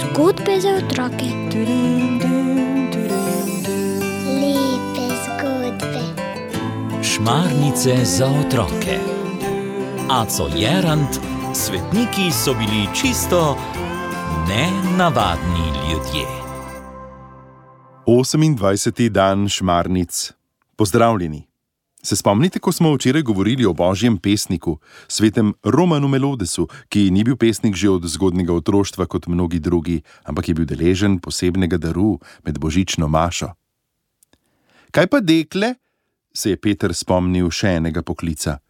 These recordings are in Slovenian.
Zgodbe za otroke. Lepe zgodbe. Šmarnice za otroke. Aco Jerant, svetniki so bili čisto nenavadni ljudje. 28. dan šmarnic. Pozdravljeni. Se spomnite, ko smo včeraj govorili o božjem pesniku, svetem Romanu Melodesu, ki ni bil pesnik že od zgodnega otroštva kot mnogi drugi, ampak je bil deležen posebnega daru med božično mašo. Kaj pa dekle? se je Peter spomnil še enega poklica.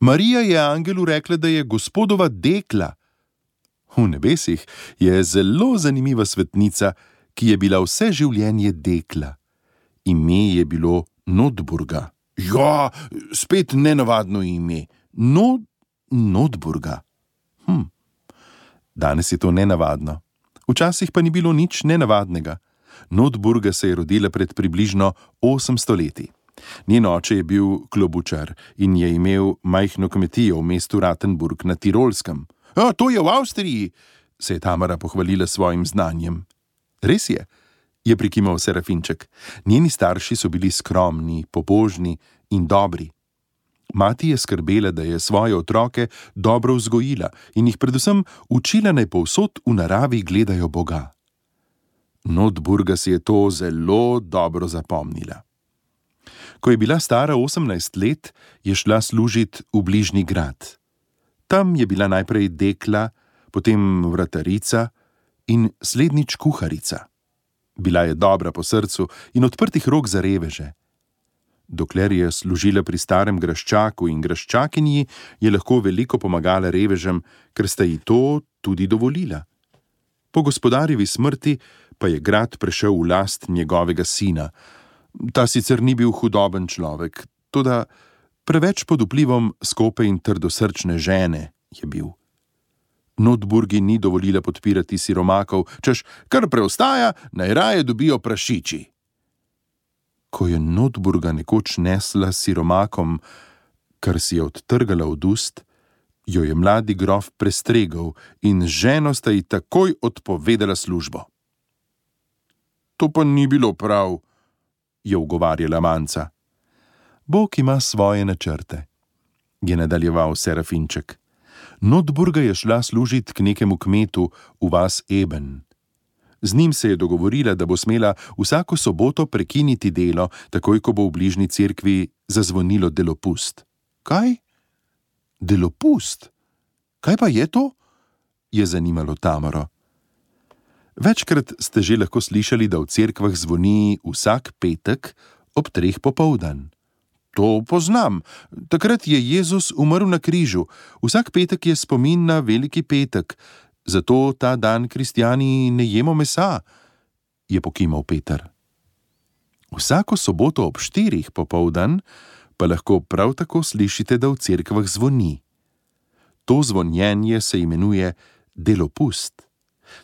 Marija je angelu rekla, da je gospodova dekla. V nebesih je zelo zanimiva svetnica, ki je bila vse življenje dekla. Ime je bilo Notburga. Ja, spet nenavadno ime. No, Notburga. Hm. Danes je to nenavadno. Včasih pa ni bilo nič nenavadnega. Notburga se je rodila pred približno 800 leti. Njen oče je bil klobučar in je imel majhno kmetijo v mestu Ratenburg na Tirolskem. A, to je v Avstriji, se je Tamara pohvalila svojim znanjem. Res je, je prikimal Serafinček. Njeni starši so bili skromni, pobožni in dobri. Mati je skrbela, da je svoje otroke dobro vzgojila in jih predvsem učila naj povsod v naravi gledajo Boga. Notburga si je to zelo dobro zapomnila. Ko je bila stara 18 let, je šla služiti v bližnji grad. Tam je bila najprej dekla, potem vratarica in slednjič kuharica. Bila je dobra po srcu in odprtih rok za reveže. Dokler je služila pri starem graščaku in graščakinji, je lahko veliko pomagala revežem, ker sta ji to tudi dovolila. Po gospodarjevi smrti pa je grad prešel v last njegovega sina. Ta sicer ni bil hudoben človek, tudi preveč pod vplivom skope in trdosrčne žene je bil. Notburgi ni dovolila podpirati siromakov, češ kar preostaja, naj raje dobijo prašiči. Ko je Notburga nekoč nesla siromakom, kar si je odtrgala od ust, jo je mladi grof prestregal in ženo sta ji takoj odpovedala službo. To pa ni bilo prav, je ugovarjala manca. Bog ima svoje načrte, je nadaljeval Serafinček. Notburga je šla služiti k nekemu kmetu v vas Eben. Z njim se je dogovorila, da bo smela vsako soboto prekiniti delo, takoj ko bo v bližnji cerkvi zazvonilo delopust. Kaj? Delopust? Kaj pa je to? je zanimalo Tamaro. Večkrat ste že lahko slišali, da v cerkvah zvoni vsak petek ob treh popoldan. To poznam. Takrat je Jezus umrl na križu. Vsak petek je spomin na veliki petek, zato ta dan kristijani ne jemo mesa, je pokimal Peter. Vsako soboto ob štirih popoldan pa lahko prav tako slišite, da v cerkvah zvoni. To zvonjenje se imenuje delopust.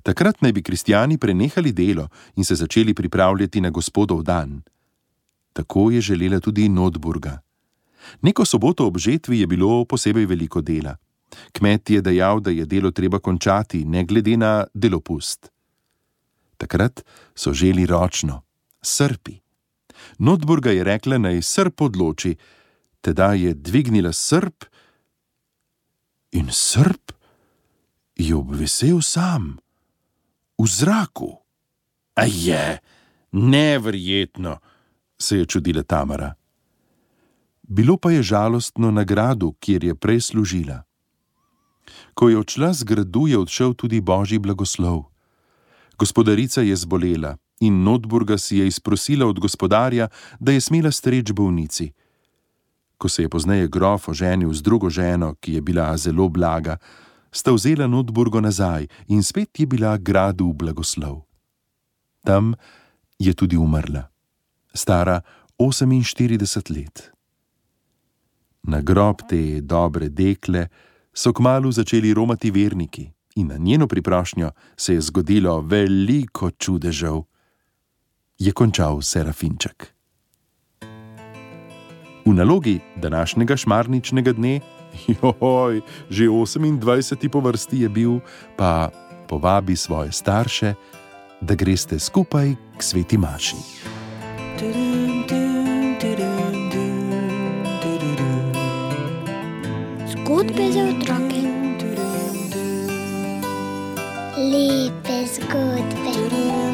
Takrat naj bi kristijani prenehali delo in se začeli pripravljati na gospodov dan. Tako je želela tudi Notburga. Neko soboto ob žetvi je bilo posebej veliko dela. Kmet je dejal, da je delo treba končati, ne glede na delopust. Takrat so želi ročno, srpi. Notburga je rekla, naj srp odloči, teda je dvignila srp in srp je obvesel sam v zraku. A je, neverjetno, se je čudila Tamara. Bilo pa je žalostno na gradu, kjer je prej služila. Ko je odšla z gradu, je odšel tudi božji blagoslov. Gospodarica je zbolela in Notburga si je izprosila od gospodarja, da je smela streč bolnici. Ko se je pozneje grof oženil z drugo ženo, ki je bila zelo blaga, sta vzela Notburgo nazaj in spet je bila gradu blagoslov. Tam je tudi umrla, stara 48 let. Na grob te dobre dekle so kmalo začeli romati verniki in na njeno priprošnjo se je zgodilo veliko čudežev, je končal Serafinček. V nalogi današnjega šmarničnega dne Joj, že 28. po vrsti je bil, pa povabi svoje starše, da greste skupaj k sveti maši. Zgodbe za otroke. Lepe zgodbe.